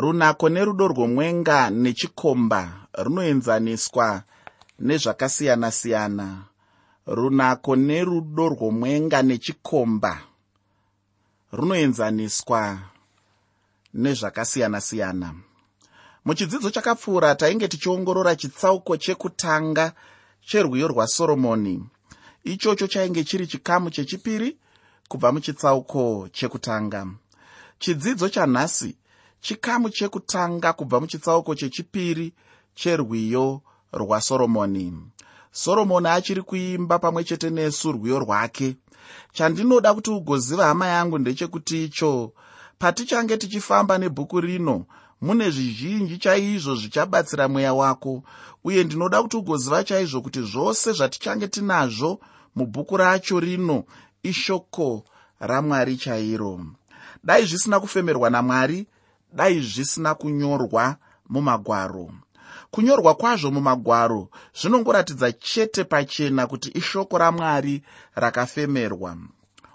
runako nerudo rwomwenga nechikomba runoenzaniswa nezvakasiyana-siyana. Runako nerudo rwomwenga nechikomba runoenzaniswa nezvakasiyana-siyana. Muchidzidzo chakapfuura tainge tichiongorora chitsauko chekutanga cherwiyo rwasoromoni ichocho chainge chiri chikamu chechipiri kubva muchitsauko chekutanga. Chidzidzo chanhasi chikamu chekutanga kubva muchitsauko chechipiri cherwiyo rwasoromoni soromoni. Achiri kuimba pamwe chete nesu rwiyo rwake. Chandinoda kuti ugoziva hama yangu ndechekuti icho patichange tichifamba nebhuku rino mune zvizhinji chaizvo zvichabatsira mweya wako uye ndinoda kuti ugoziva chaizvo kuti zvose zvatichange tinazvo mubhuku racho rino ishoko ramwari chairo. Dai zvisina kufemerwa namwari dai zvisina kunyorwa mumagwaro. Kunyorwa kwazvo mumagwaro zvinongoratidza chete pachena kuti ishoko ramwari rakafemerwa.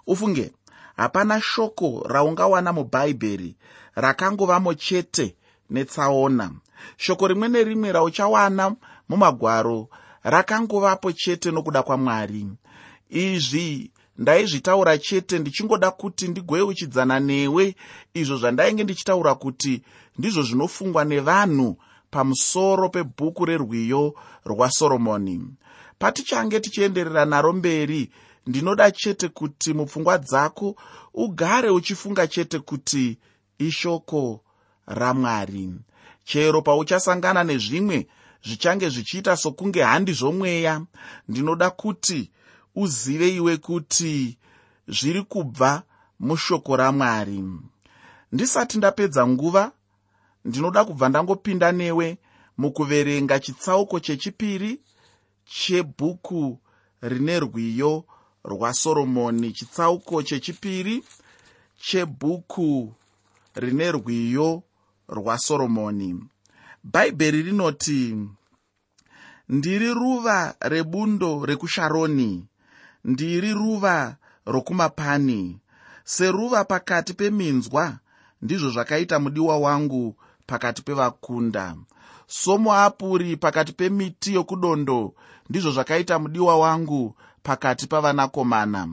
Ufunge hapana shoko raungawana mubhaibheri rakangovamo chete netsaona. Shoko rimwe nerimwe rauchawana mumagwaro rakangovapo chete nokuda kwamwari. Izvi ndaizvitaura chete ndichingoda kuti ndigoyeuchidzana newe. Izvo zvandainge ndichitaura kuti ndizvo zvinofungwa nevanhu pamusoro pebhuku rerwiyo rwasoromoni patichange tichienderera naro mberi ndinoda chete kuti mupfungwa dzako ugare uchifunga chete kuti ishoko ramwari chero pauchasangana nezvimwe zvichange zvichiita sokunge handi zvomweya ndinoda kuti uzive iwe kuti zviri kubva mushoko ramwari. Ndisati ndapedza nguva ndinoda kubva ndangopinda newe mukuverenga chitsauko chechipiri chebhuku rine rwiyo rwasoromoni chitsauko chechipiri chebhuku rine rwiyo rwasoromoni bhaibheri rinoti ndiri ruva rebundo rekusharoni ndiri ruva rokumapani. Seruva pakati peminzwa ndizvo zvakaita mudiwa wangu pakati pevakunda. Somuapuri pakati pemiti yokudondo ndizvo zvakaita mudiwa wangu pakati pavanakomana.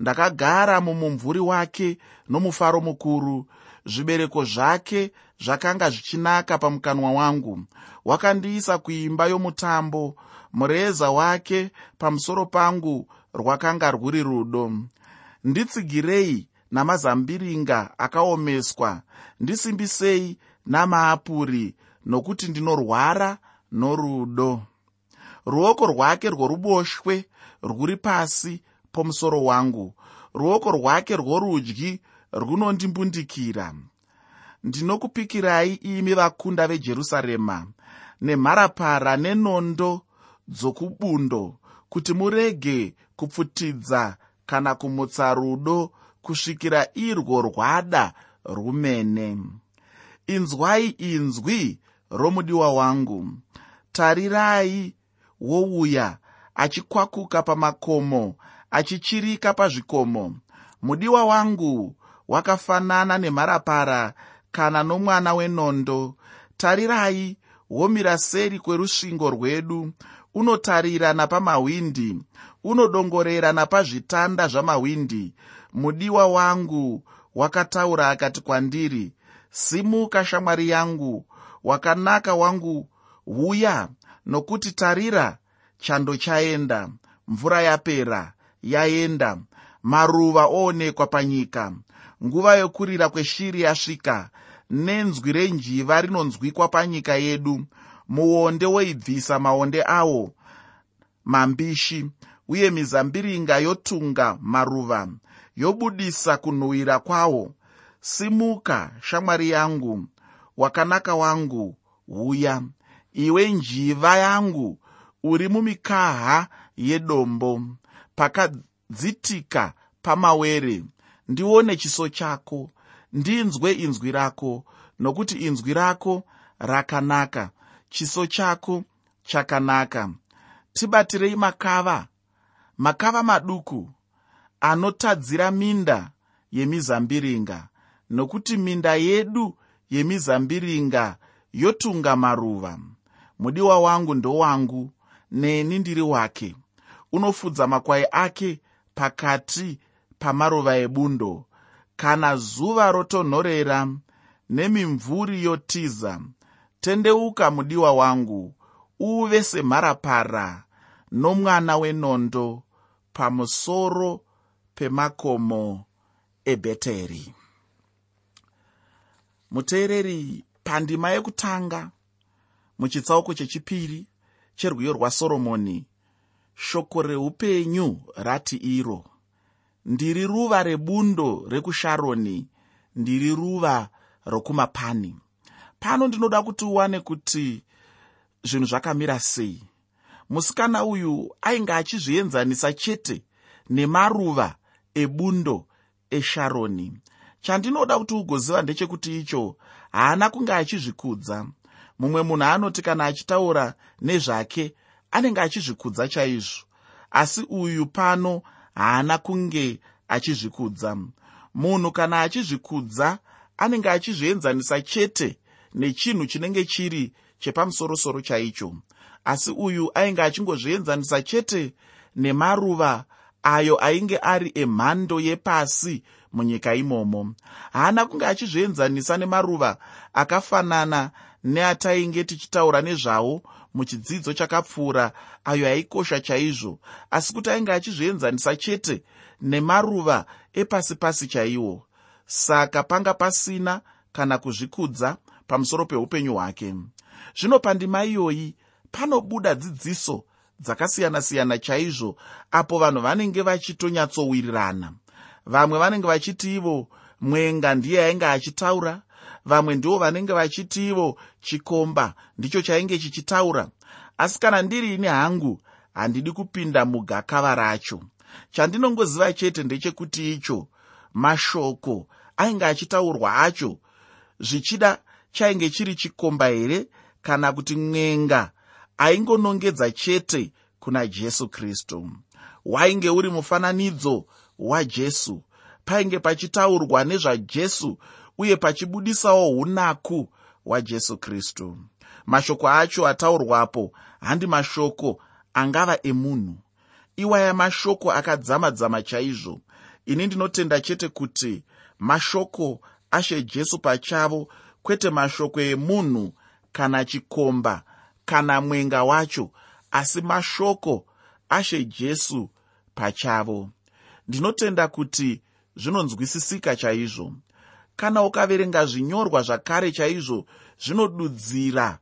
Ndakagara mumumvuri wake nomufaro mukuru. Zvibereko zvake zvakanga zvichinaka pamukanwa wangu. Wakandiisa kuimba yomutambo. Mureza wake pamusoro pangu rwakanga rwuri rudo. Nditsigirei namazambiringa akaomeswa. Ndisimbisei namaapuri nokuti ndinorwara norudo. Ruoko rwake rworuboshwe rwuri pasi pomusoro wangu. Ruoko rwake rworudyi runondimbundikira. Ndinokupikirai imi vakunda vejerusarema nemharapara nenondo dzokubundo kuti murege kupfutidza kana kumutsa rudo kusvikira irwo rwada rumene. Inzwai inzwi romudiwa wangu. Tarirai wouya achikwakuka pamakomo achichirika pazvikomo. Mudiwa wangu wakafanana nemharapara kana nomwana wenondo. Tarirai womira seri kwerusvingo rwedu unotarira napamahwindi unodongorera napazvitanda zvamahwindi. Mudiwa wangu wakataura akati kwandiri simuka shamwari yangu wakanaka wangu uya nokuti tarira chando chaenda mvura yapera yaenda maruva oonekwa panyika. Nguva yokurira kweshiri yasvika nenzwi renjiva rinonzwikwa panyika yedu muonde woibvisa maonde awo mambishi uye mizambiringa yotunga maruva yobudisa kunhuhwira kwawo. Simuka shamwari yangu wakanaka wangu huya. Iwe njiva yangu uri mumikaha yedombo. Pakadzitika pamawere ndione chiso chako. Ndinzwe inzwi rako nokuti inzwi rako rakanaka chiso chako chakanaka. Tibatirei makava makava maduku anotadzira minda yemizambiringa nokuti minda yedu yemizambiringa yotunga maruva. Mudiwa wangu ndowangu neni ndiri wake. Unofudza makwai ake pakati pamaruva ebundo. Kana zuva rotonhorera nemimvuri yotiza tendeuka mudiwa wangu uve semharapara nomwana wenondo pamusoro pemakomo ebheteri. Muteereri pandima yekutanga muchitsauko chechipiri cherwiyo rwasoromoni shoko reupenyu rati iro ndiri ruva rebundo rekusharoni ndiri ruva rokumapani pano ndinoda kuti uwane kuti zvinhu zvakamira sei. Musikana uyu ainge achizvienzanisa chete nemaruva ebundo esharoni. Chandinoda kuti ugoziva ndechekuti icho haana kunge achizvikudza. Mumwe munhu anoti kana achitaura nezvake anenge achizvikudza chaizvo. Asi uyu pano haana kunge achizvikudza. Munhu kana achizvikudza anenge achizvienzanisa chete nechinhu chinenge chiri chepamusorosoro chaicho. Asi uyu ainge achingozvienzanisa chete nemaruva ayo ainge ari emhando yepasi munyika imomo. Haana kunge achizvienzanisa nemaruva akafanana neatainge tichitaura nezvawo muchidzidzo chakapfuura ayo aikosha chaizvo. Asi kuti ainge achizvienzanisa chete nemaruva epasi pasi chaiwo. Saka panga pasina kana kuzvikudza pamusoro peupenyu hwake. Zvino pandima iyoyi panobuda dzidziso dzakasiyana-siyana chaizvo apo vanhu vanenge vachitonyatsowirirana vamwe vanenge vachiti ivo mwenga ndiye ainge achitaura. Vamwe ndivo vanenge vachiti ivo chikomba ndicho chainge chichitaura. Asi kana ndiri ini hangu handidi kupinda mugakava racho. Chandinongoziva chete ndechekuti icho mashoko ainge achitaurwa acho zvichida chainge chiri chikomba here kana kuti mwenga aingonongedza chete kuna jesu kristu? Wainge uri mufananidzo wajesu painge pachitaurwa nezvajesu uye pachibudisawo unaku hwajesu kristu. Mashoko acho ataurwapo handi mashoko angava emunhu. Iwaya mashoko akadzama-dzama chaizvo. Ini ndinotenda chete kuti mashoko ashe jesu pachavo kwete mashoko emunhu kana chikomba kana mwenga wacho asi mashoko ashe jesu pachavo. Ndinotenda kuti zvinonzwisisika chaizvo. Kana ukaverenga zvinyorwa zvakare chaizvo zvinodudzira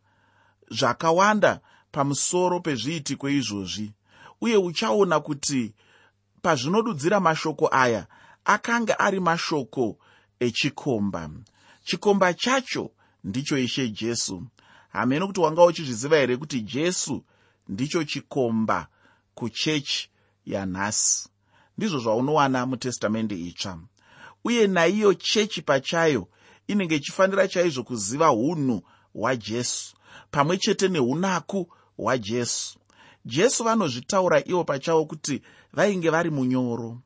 zvakawanda pamusoro pezviitiko izvozvi uye uchaona kuti pazvinodudzira mashoko aya akanga ari mashoko echikomba chikomba chacho ndicho ishe jesu. Hamene kuti wanga uchizviziva here kuti jesu ndicho chikomba kuchechi yanhasi? Ndizvo zvaunowana mutestamende itsva. Uye naiyo chechi pachayo inenge ichifanira chaizvo kuziva unhu hwajesu pamwe chete neunaku hwajesu jesu. Vanozvitaura ivo pachavo kuti vainge vari munyoro.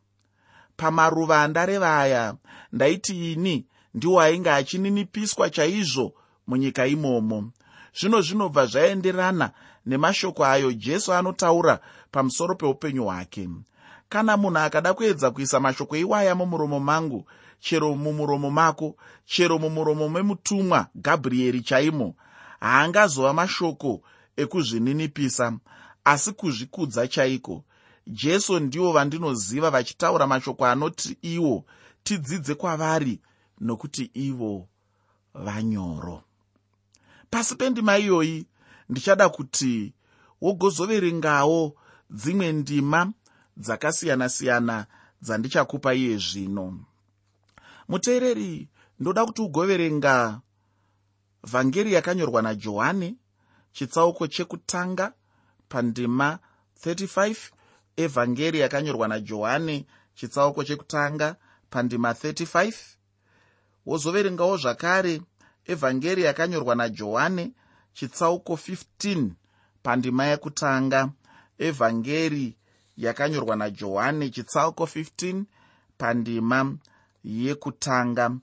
Pamaruva andareva aya ndaiti ini ndiwo ainge achininipiswa chaizvo munyika imomo. Zvino zvinobva zvaenderana nemashoko ayo jesu anotaura pamusoro peupenyu hwake. Kana munhu akada kuedza kuisa mashoko iwaya mumuromo mangu chero mumuromo mako chero mumuromo memutumwa gabhurieri chaimo haangazova mashoko ekuzvininipisa asi kuzvikudza chaiko? Jesu ndivo vandinoziva vachitaura mashoko anoti iwo tidzidze kwavari nokuti ivo vanyoro. Pasi pendima iyoyi ndichada kuti wogozoverengawo dzimwe ndima dzakasiyana-siyana dzandichakupa iye zvino. Muteereri ndoda kuti ugoverenga vhangeri yakanyorwa najohani chitsauko chekutanga pandima 35 evhangeri yakanyorwa najohani chitsauko chekutanga pandima 35 wozoverengawo zvakare evhangeri yakanyorwa najohani chitsauko 15 pandima yekutanga. Evhangeri yakanyorwa najohani chitsauko 15 pandima yekutanga.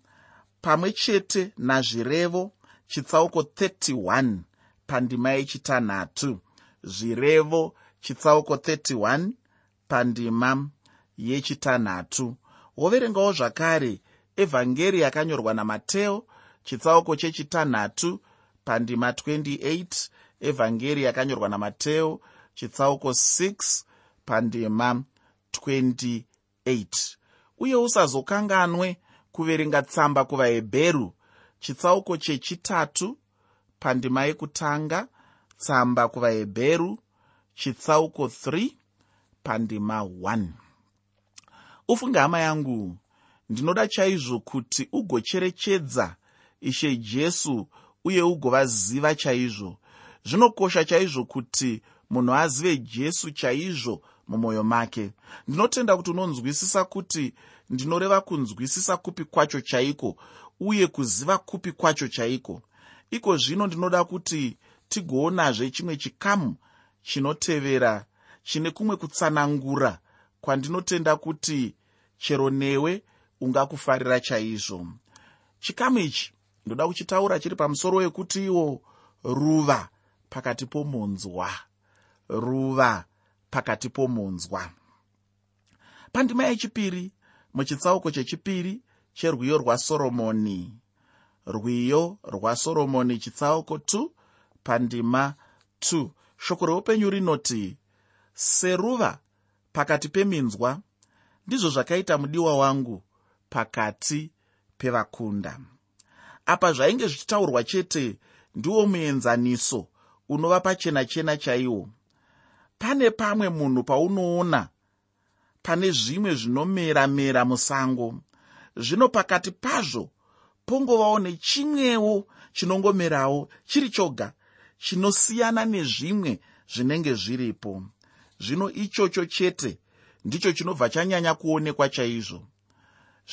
Pamwe chete nazvirevo chitsauko 31 pandima yechitanhatu. Zvirevo chitsauko 31 pandima yechitanhatu. Woverengawo zvakare evhangeri yakanyorwa namateo chitsauko chechitanhatu pandima 28 evhangeri yakanyorwa namateo chitsauko 6 pandima 28 uye usazokanganwe kuverenga tsamba kuvahebheru chitsauko chechitatu pandima yekutanga tsamba kuvahebheru chitsauko 3 pandima 1 ufunge hama yangu ndinoda chaizvo kuti ugocherechedza ishe jesu uye ugovaziva chaizvo. Zvinokosha chaizvo kuti munhu azive jesu chaizvo mumwoyo make. Ndinotenda kuti unonzwisisa kuti ndinoreva kunzwisisa kupi kwacho chaiko uye kuziva kupi kwacho chaiko. Iko zvino ndinoda kuti tigoonazve chimwe chikamu chinotevera chine kumwe kutsanangura kwandinotenda kuti chero newe ungakufarira chaizvo. Chikamu ichi ndoda kuchitaura chiri pamusoro wekuti iwo ruva pakati pomunzwa. Ruva pakati pomunzwa. Pandima yechipiri muchitsauko chechipiri cherwiyo rwasoromoni rwiyo rwasoromoni chitsauko 2 pandima 2 shoko reupenyu rinoti seruva pakati peminzwa ndizvo zvakaita mudiwa wangu pakati pevakunda. Apa zvainge zvichitaurwa chete ndiwo muenzaniso unova pachena chena chaiwo. Pane pamwe munhu paunoona pane zvimwe zvinomera mera musango. Zvino pakati pazvo pongovawo nechimwewo chinongomerawo chiri choga chinosiyana nezvimwe zvinenge zviripo. Zvino ichocho chete ndicho chinobva chanyanya kuonekwa chaizvo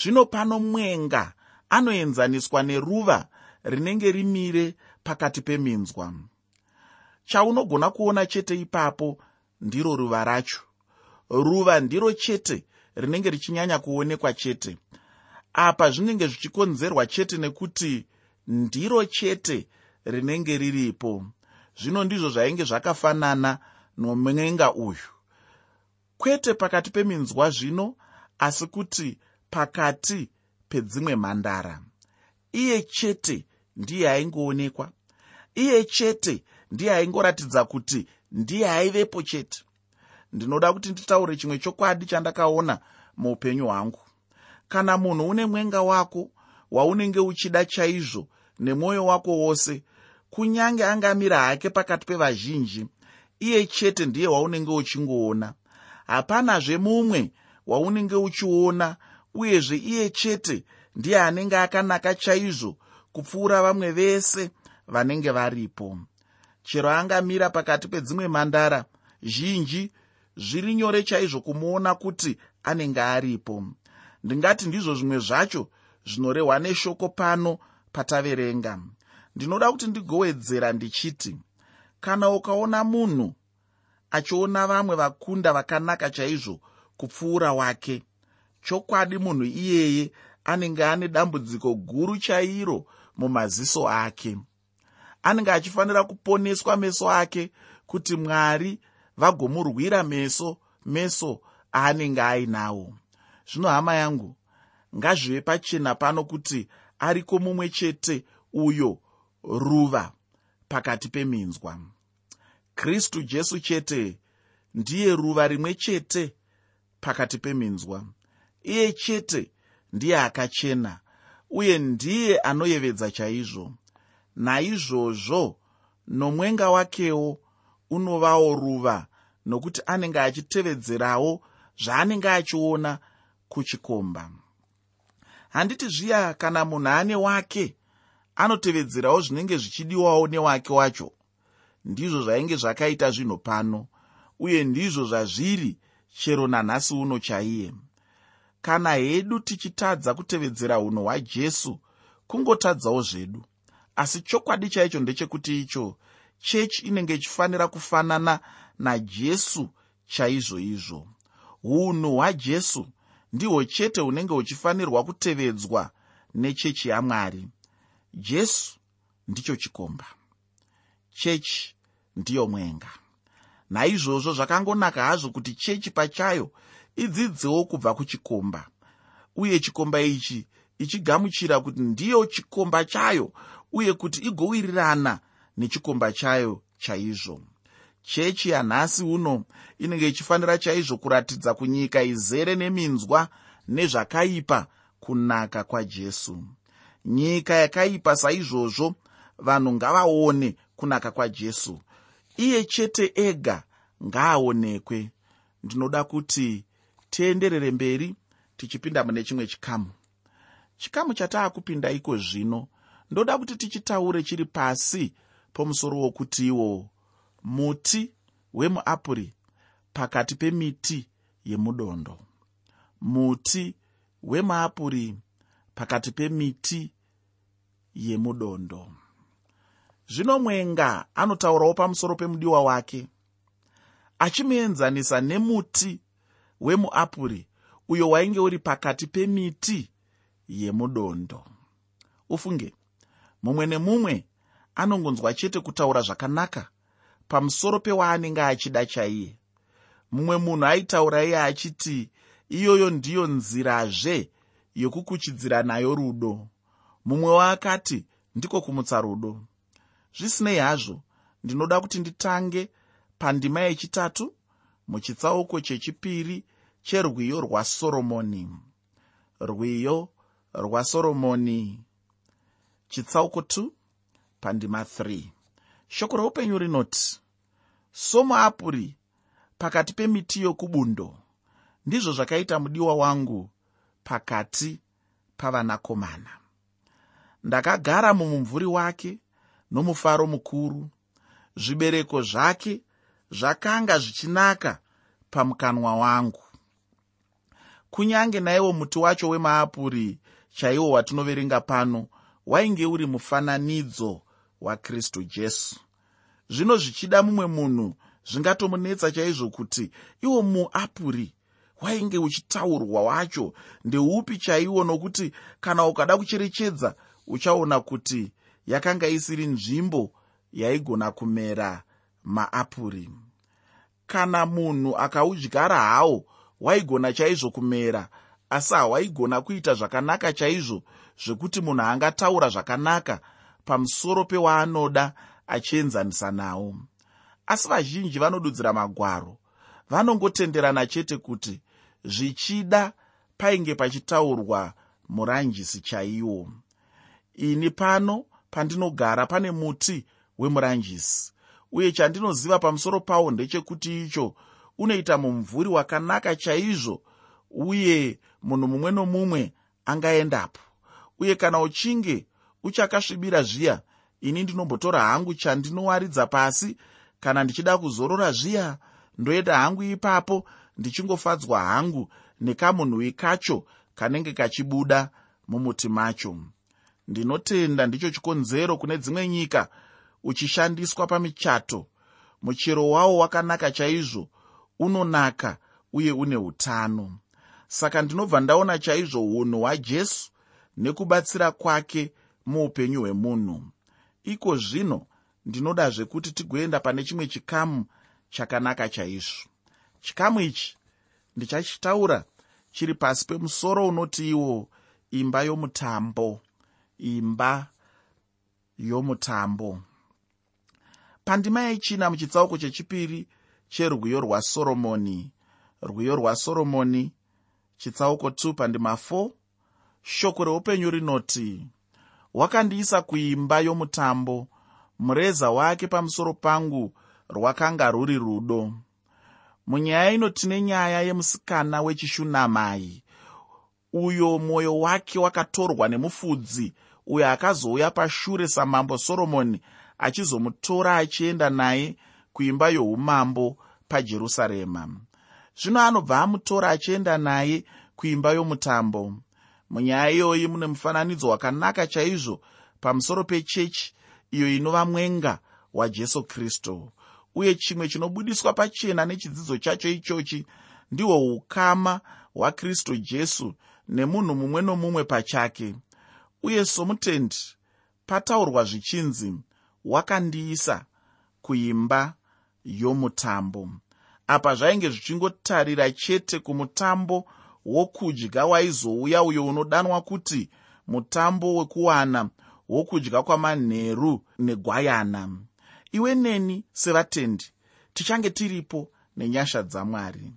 zvino pano mwenga anoenzaniswa neruva rinenge rimire pakati peminzwa. Chaunogona kuona chete ipapo ndiro ruva racho. Ruva ndiro chete rinenge richinyanya kuonekwa chete. Apa zvinenge zvichikonzerwa chete nekuti ndiro chete rinenge riripo. Zvino ndizvo zvainge zvakafanana nomwenga uyu. Kwete pakati peminzwa zvino asi kuti pakati pedzimwe mhandara. Iye chete ndiye aingoonekwa. Iye chete ndiye aingoratidza kuti ndiye aivepo chete. Ndinoda kuti nditaure chimwe chokwadi chandakaona muupenyu hwangu. Kana munhu une mwenga wako waunenge uchida chaizvo nemwoyo wako wose kunyange angamira hake pakati pevazhinji iye chete ndiye waunenge uchingoona. Hapanazve mumwe waunenge uchiona uyezve iye chete ndiye anenge akanaka chaizvo kupfuura vamwe vese vanenge varipo. Chero angamira pakati pedzimwe mhandara zhinji zviri nyore chaizvo kumuona kuti anenge aripo. Ndingati ndizvo zvimwe zvacho zvinorehwa neshoko pano pataverenga. Ndinoda kuti ndigowedzera ndichiti kana ukaona munhu achiona vamwe vakunda vakanaka chaizvo kupfuura wake chokwadi munhu iyeye anenge ane dambudziko guru chairo mumaziso ake. Anenge achifanira kuponeswa meso ake kuti mwari vagomurwira meso meso aanenge ainawo. Zvino hama yangu ngazvive pachena pano kuti ariko mumwe chete uyo ruva pakati peminzwa. Kristu jesu chete ndiye ruva rimwe chete pakati peminzwa iye chete ndiye akachena uye ndiye anoyevedza chaizvo. Naizvozvo nomwenga wakewo unovawo ruva nokuti anenge achitevedzerawo zvaanenge achiona kuchikomba. Handiti zviya kana munhu ane wake anotevedzerawo zvinenge zvichidiwawo newake wacho ndizvo zvainge zvakaita zvinhu pano uye ndizvo zvazviri chero nanhasi uno chaiye kana hedu tichitadza kutevedzera unhu hwajesu kungotadzawo zvedu. Asi chokwadi chaicho ndechekuti icho chechi inenge ichifanira kufanana najesu chaizvo izvo. Unhu hwajesu ndihwo chete hunenge huchifanirwa kutevedzwa nechechi yamwari. Jesu ndicho chikomba. Chechi ndiyo mwenga. Naizvozvo zvakangonaka hazvo kuti chechi pachayo idzidzewo kubva kuchikomba. Uye chikomba ichi ichigamuchira kuti ndiyo chikomba chayo uye kuti igowirirana nechikomba chayo chaizvo. Chechi yanhasi uno inenge ichifanira chaizvo kuratidza kunyika izere neminzwa nezvakaipa kunaka kwajesu. Nyika yakaipa saizvozvo vanhu ngavaone kunaka kwajesu. Iye chete ega ngaaonekwe. Ndinoda kuti tienderere mberi tichipinda mune chimwe chikamu. Chikamu chataakupinda iko zvino ndoda kuti tichitaure chiri pasi pomusoro wokutiwo muti wemuapuri pakati pemiti yemudondo. Muti wemuapuri pakati pemiti yemudondo. Zvino mwenga anotaurawo pamusoro pemudiwa wake achimuenzanisa nemuti wemuapuri uyo wainge uri pakati pemiti yemudondo ufunge mumwe nemumwe anongonzwa chete kutaura zvakanaka pamusoro pewaanenge achida chaiye. Mumwe munhu aitaura iye achiti iyoyo ndiyo nzirazve yokukuchidzira nayo rudo. Mumwewo akati ndiko kumutsa rudo. Zvisinei hazvo ndinoda kuti nditange pandima yechitatu muchitsauko chechipiri cherwiyo rwasoromoni rwiyo rwasoromoni chitsauko 2 pandima 3 shoko reupenyu rinoti somuapuri pakati pemiti yokubundo. Ndizvo zvakaita mudiwa wangu pakati pavanakomana. Ndakagara mumumvuri wake nomufaro mukuru. Zvibereko zvake zvakanga zvichinaka pamukanwa wangu. Kunyange naiwo muti wacho wemaapuri chaiwo watinoverenga pano wainge uri mufananidzo wakristu jesu. Zvino zvichida mumwe munhu zvingatomunetsa chaizvo kuti iwo muapuri wainge uchitaurwa wacho ndeupi chaiwo nokuti kana ukada kucherechedza uchaona kuti yakanga isiri nzvimbo yaigona kumera maapuri kana munhu akaudyara hawo waigona chaizvo kumera. Asi hawaigona kuita zvakanaka chaizvo zvekuti munhu angataura zvakanaka pamusoro pewaanoda achienzanisa nawo. Asi vazhinji vanodudzira magwaro. Vanongotenderana chete kuti zvichida painge pachitaurwa muranjisi chaiwo. Ini pano pandinogara pane muti wemuranjisi uye chandinoziva pamusoro pawo ndechekuti icho unoita mumvuri wakanaka chaizvo uye munhu mumwe nomumwe angaendapo. Uye kana uchinge uchakasvibira zviya ini ndinombotora hangu chandinowaridza pasi. Kana ndichida kuzorora zviya ndoenda hangu ipapo ndichingofadzwa hangu nekamunhui kacho kanenge kachibuda mumuti macho. Ndinotenda ndicho chikonzero kune dzimwe nyika uchishandiswa pamichato. Muchero wawo wakanaka chaizvo unonaka uye une utano. Saka ndinobva ndaona chaizvo unhu hwajesu nekubatsira kwake muupenyu hwemunhu. Iko zvino ndinoda zvekuti tigoenda pane chimwe chikamu chakanaka chaizvo. Chikamu ichi ndichachitaura chiri pasi pemusoro unoti iwo imba yomutambo. Imba yomutambo pandima yechina muchitsauko chechipiri cherwiyo rwasoromoni rwiyo rwasoromoni chitsauko 2 pandima 4 shoko reupenyu rinoti wakandiisa kuimba yomutambo mureza wake pamusoro pangu rwakanga rwuri rudo. Munyaya ino tine nyaya yemusikana wechishunamai. Uyo mwoyo wake wakatorwa nemufudzi uyo akazouya pashure samambo soromoni achizomutora achienda naye kuimba youmambo pajerusarema. Zvino anobva amutora achienda naye kuimba yomutambo. Munyaya iyoyi mune mufananidzo wakanaka chaizvo pamusoro pechechi iyo inova mwenga wajesu kristu. Uye chimwe chinobudiswa pachena nechidzidzo chacho ichochi ndihwo ukama hwakristu jesu nemunhu mumwe nomumwe pachake. Uye somutendi pataurwa zvichinzi wakandiisa kuimba yomutambo. Apa zvainge zvichingotarira chete kumutambo wokudya waizouya uyo unodanwa kuti mutambo wekuwana wokudya kwamanheru negwayana. Iwe neni sevatendi tichange tiripo nenyasha dzamwari.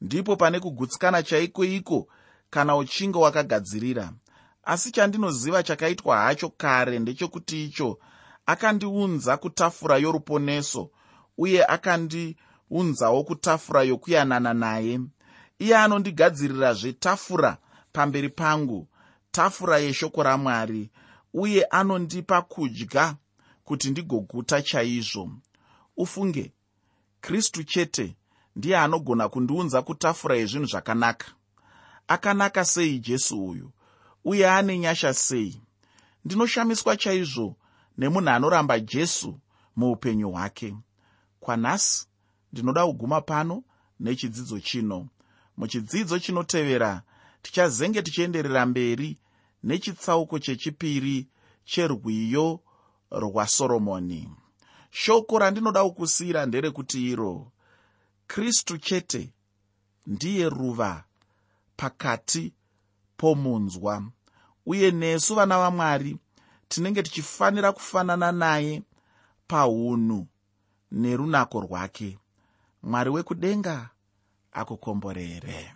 Ndipo pane kugutsikana chaiko iko kana uchinge wakagadzirira. Asi chandinoziva chakaitwa hacho kare ndechekuti icho akandiunza kutafura yoruponeso uye akandiunzawo kutafura yokuyanana naye. Iye anondigadzirirazve tafura pamberi pangu tafura yeshoko ramwari uye anondipa kudya kuti ndigoguta chaizvo. Ufunge kristu chete ndiye anogona kundiunza kutafura yezvinhu zvakanaka. Akanaka sei jesu uyu? Uye ane nyasha sei? Ndinoshamiswa chaizvo nemunhu anoramba jesu muupenyu hwake. Kwanhasi ndinoda kuguma pano nechidzidzo chino. Muchidzidzo chinotevera tichazenge tichienderera mberi nechitsauko chechipiri cherwiyo rwasoromoni shoko randinoda kukusiyira nderekuti iro. Kristu chete ndiye ruva pakati pomunzwa uye nesu vana vamwari tinenge tichifanira kufanana naye paunhu nerunako rwake. Mwari wekudenga akukomborere